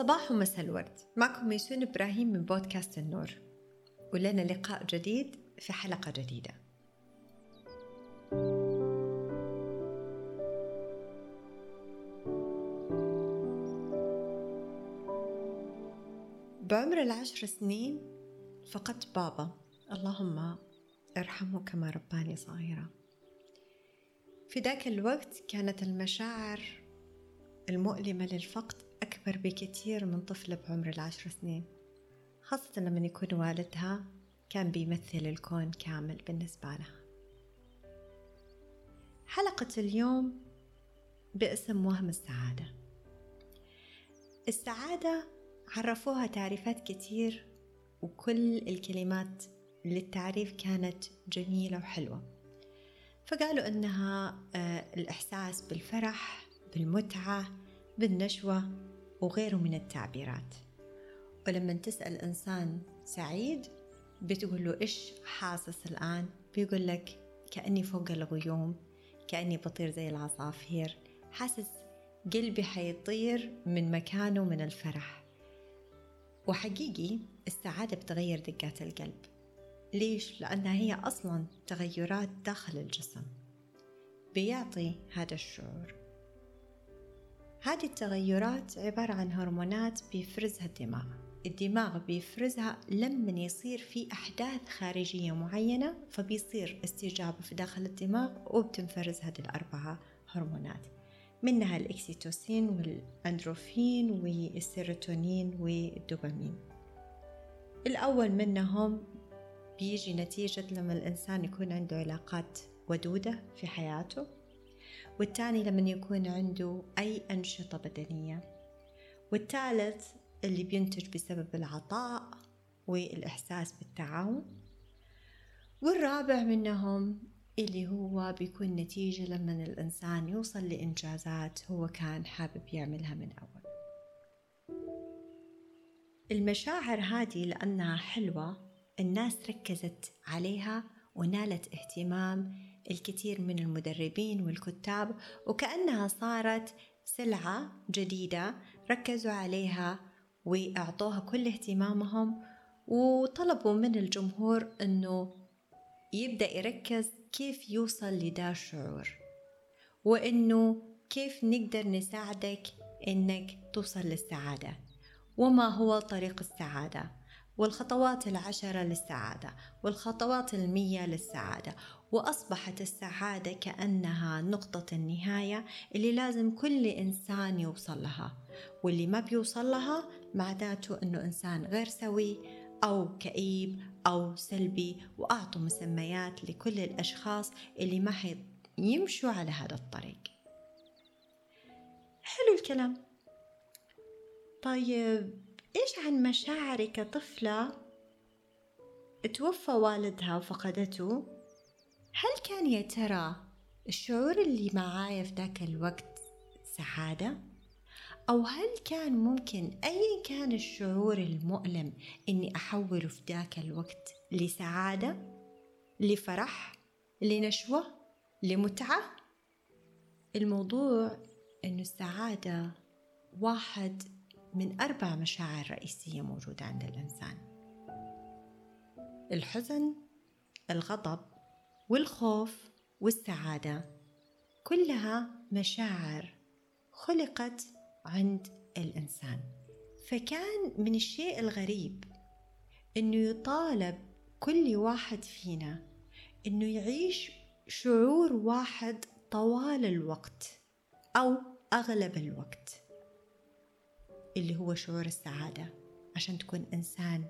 صباح ومساء الورد. معكم ميسون إبراهيم من بودكاست النور. ولنا لقاء جديد في حلقة جديدة. بعمر العشر سنين فقدت بابا. اللهم ارحمه كما رباني صغيرة. في ذاك الوقت كانت المشاعر المؤلمة للفقد أكبر بكثير من طفلة بعمر العشر سنين خاصة لما يكون والدها كان بيمثل الكون كامل بالنسبة لها حلقة اليوم باسم وهم السعادة. السعادة عرفوها تعريفات كتير وكل الكلمات للتعريف كانت جميلة وحلوة. فقالوا إنها آه، الإحساس بالفرح بالمتعة بالنشوة وغيره من التعبيرات. ولما تسأل إنسان سعيد بتقول له إيش حاسس الآن؟ بيقول لك كأني فوق الغيوم كأني بطير زي العصافير. حاسس قلبي حيطير من مكانه من الفرح. وحقيقي السعادة بتغير دقات القلب. ليش؟ لأنها هي أصلا تغيرات داخل الجسم. بيعطي هذا الشعور. هذه التغيرات عبارة عن هرمونات بيفرزها الدماغ. الدماغ بيفرزها لما يصير في أحداث خارجية معينة فبيصير استجابة في داخل الدماغ وبتنفرز هذه الأربعة هرمونات. منها الإكسيتوسين والأندروفين والسيروتونين والدوبامين. الأول منهم بيجي نتيجة لما الإنسان يكون عنده علاقات ودودة في حياته. والتاني لما يكون عنده أي أنشطة بدنية. والثالث اللي بينتج بسبب العطاء والإحساس بالتعاون. والرابع منهم اللي هو بيكون نتيجة لما الإنسان يوصل لإنجازات هو كان حابب يعملها من أول. المشاعر هذه لأنها حلوة الناس ركزت عليها ونالت اهتمام الكثير من المدربين والكتاب وكأنها صارت سلعة جديدة ركزوا عليها وأعطوها كل اهتمامهم وطلبوا من الجمهور أنه يبدأ يركز كيف يوصل لدا الشعور وأنه كيف نقدر نساعدك أنك توصل للسعادة وما هو طريق السعادة. والخطوات العشرة للسعادة والخطوات المية للسعادة. وأصبحت السعادة كأنها نقطة النهاية اللي لازم كل إنسان يوصل لها. واللي ما بيوصل لها معناته أنه إنسان غير سوي أو كئيب أو سلبي وأعطوا مسميات لكل الأشخاص اللي ما يمشوا على هذا الطريق. حلو الكلام. طيب إيش عن مشاعري كطفلة توفى والدها وفقدته هل كان يا ترى الشعور اللي معايا في ذاك الوقت سعادة؟ أو هل كان ممكن أي كان الشعور المؤلم إني أحوله في ذاك الوقت لسعادة؟ لفرح؟ لنشوة؟ لمتعة؟ الموضوع إنه السعادة واحد من أربع مشاعر رئيسية موجودة عند الإنسان. الحزن الغضب والخوف والسعادة. كلها مشاعر خلقت عند الإنسان. فكان من الشيء الغريب إنه يطالب كل واحد فينا إنه يعيش شعور واحد طوال الوقت أو أغلب الوقت. اللي هو شعور السعادة. عشان تكون إنسان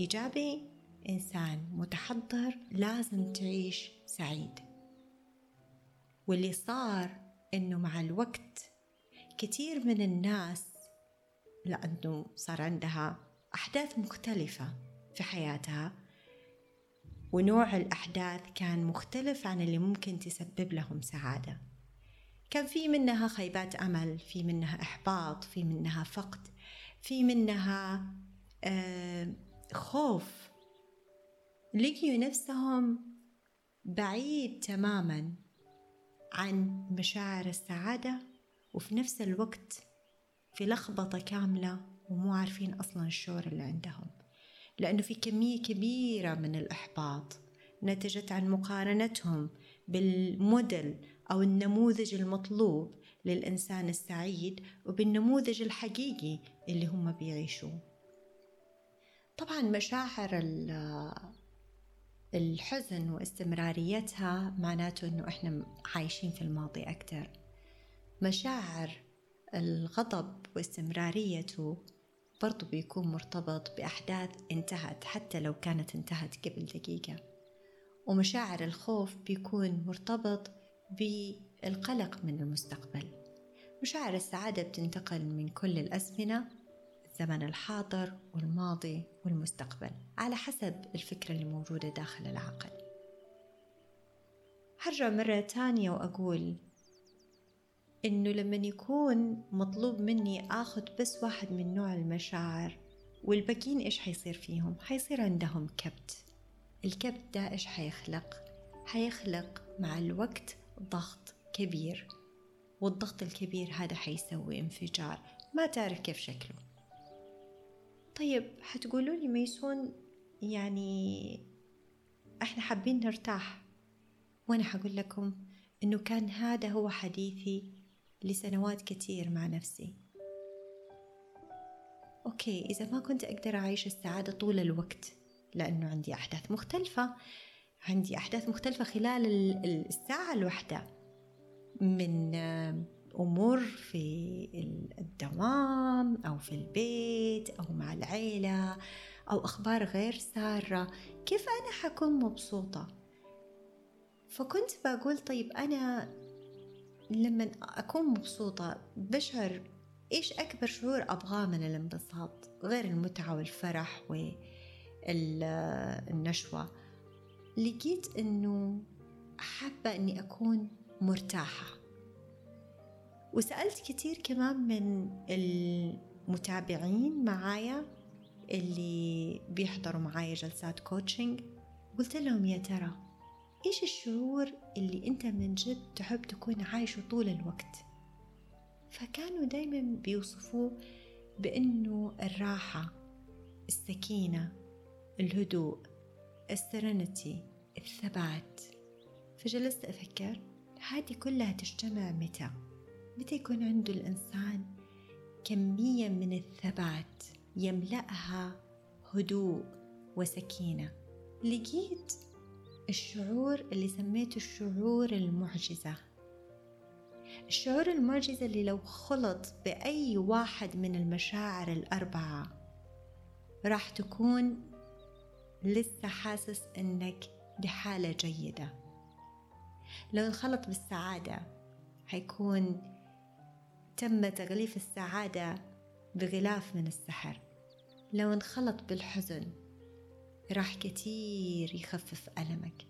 إيجابي إنسان متحضر لازم تعيش سعيد. واللي صار إنه مع الوقت كثير من الناس لأنه صار عندها أحداث مختلفة في حياتها ونوع الأحداث كان مختلف عن اللي ممكن تسبب لهم سعادة. كان في منها خيبات أمل في منها إحباط في منها فقد في منها آه خوف. لقيوا نفسهم بعيد تماما عن مشاعر السعادة وفي نفس الوقت في لخبطة كاملة ومو عارفين أصلا الشعور اللي عندهم. لأنه في كمية كبيرة من الإحباط نتجت عن مقارنتهم بالموديل أو النموذج المطلوب للإنسان السعيد وبالنموذج الحقيقي اللي هم بيعيشوه. طبعا مشاعر الحزن واستمراريتها معناته إنه إحنا عايشين في الماضي أكثر مشاعر الغضب واستمراريته برضو بيكون مرتبط بأحداث انتهت حتى لو كانت انتهت قبل دقيقة. ومشاعر الخوف بيكون مرتبط بالقلق من المستقبل مشاعر السعادة بتنتقل من كل الأزمنة الزمن الحاضر والماضي والمستقبل على حسب الفكرة اللي موجودة داخل العقل هرجع مرة تانية وأقول إنه لما يكون مطلوب مني آخذ بس واحد من نوع المشاعر والباقيين إيش حيصير فيهم؟ حيصير عندهم كبت الكبت ده إيش حيخلق؟ حيخلق مع الوقت ضغط كبير والضغط الكبير هذا حيسوي انفجار ما تعرف كيف شكله. طيب حتقولوا لي ميسون يعني إحنا حابين نرتاح. وأنا حقول لكم إنه كان هذا هو حديثي لسنوات كتير مع نفسي. أوكي إذا ما كنت أقدر أعيش السعادة طول الوقت لأنه عندي أحداث مختلفة عندي أحداث مختلفة خلال الساعة الواحدة. من أمور في الدوام أو في البيت أو مع العيلة أو أخبار غير سارة. كيف أنا حكون مبسوطة؟ فكنت بقول طيب أنا لما أكون مبسوطة بشعر إيش أكبر شعور أبغاه من الانبساط؟ غير المتعة والفرح والنشوة. لقيت إنه حابة إني أكون مرتاحة. وسألت كتير كمان من المتابعين معايا اللي بيحضروا معايا جلسات كوتشنج قلت لهم يا ترى إيش الشعور اللي أنت من جد تحب تكون عايشه طول الوقت؟ فكانوا دايما بيوصفوه بأنه الراحة السكينة الهدوء السرنتي الثبات. فجلست أفكر هذه كلها تجتمع متى؟ متى يكون عنده الإنسان كمية من الثبات يملأها هدوء وسكينة؟ لقيت الشعور اللي سميته الشعور المعجزة. الشعور المعجزة اللي لو خلط بأي واحد من المشاعر الأربعة راح تكون لسه حاسس إنك بحالة جيدة. لو انخلط بالسعادة حيكون تم تغليف السعادة بغلاف من السحر. لو انخلط بالحزن راح كتير يخفف ألمك.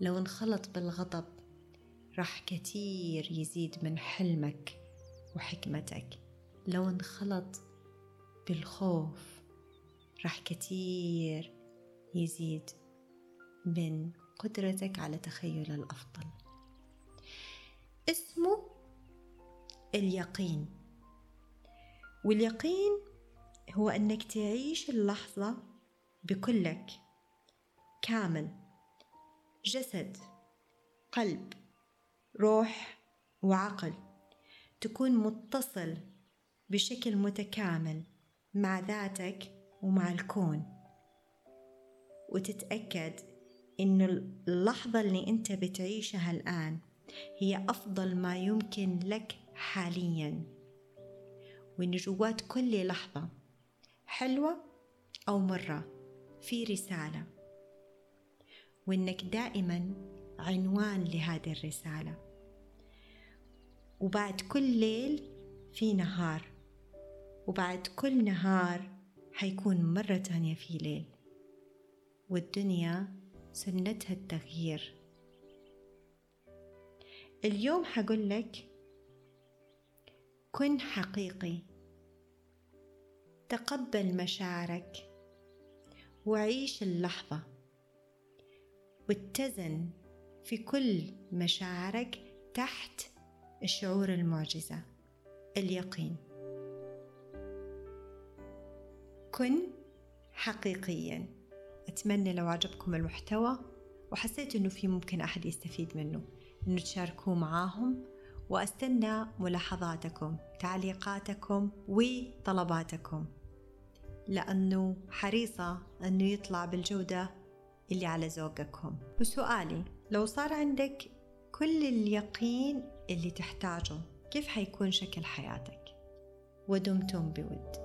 لو انخلط بالغضب راح كتير يزيد من حلمك وحكمتك. لو انخلط بالخوف راح كتير يزيد من قدرتك على تخيل الأفضل. اسمه اليقين. واليقين هو أنك تعيش اللحظة بكلك. كامل. جسد. قلب. روح. وعقل. تكون متصل بشكل متكامل مع ذاتك ومع الكون. وتتأكد إنه اللحظة اللي أنت بتعيشها الآن هي أفضل ما يمكن لك حاليا. وإن جوات كل لحظة حلوة أو مرة في رسالة. وإنك دائما عنوان لهذه الرسالة. وبعد كل ليل في نهار. وبعد كل نهار حيكون مرة تانية في ليل. والدنيا سنتها التغيير. اليوم حقول لك كن حقيقي تقبل مشاعرك وعيش اللحظة واتزن في كل مشاعرك تحت الشعور المعجزة اليقين. كن حقيقيا. أتمنى لو عجبكم المحتوى وحسيت أنه في ممكن أحد يستفيد منه أنه تشاركوه معاهم وأستنى ملاحظاتكم تعليقاتكم وطلباتكم. لأنه حريصة أنه يطلع بالجودة اللي على ذوقكم. وسؤالي لو صار عندك كل اليقين اللي تحتاجه كيف حيكون شكل حياتك؟ ودمتم بود.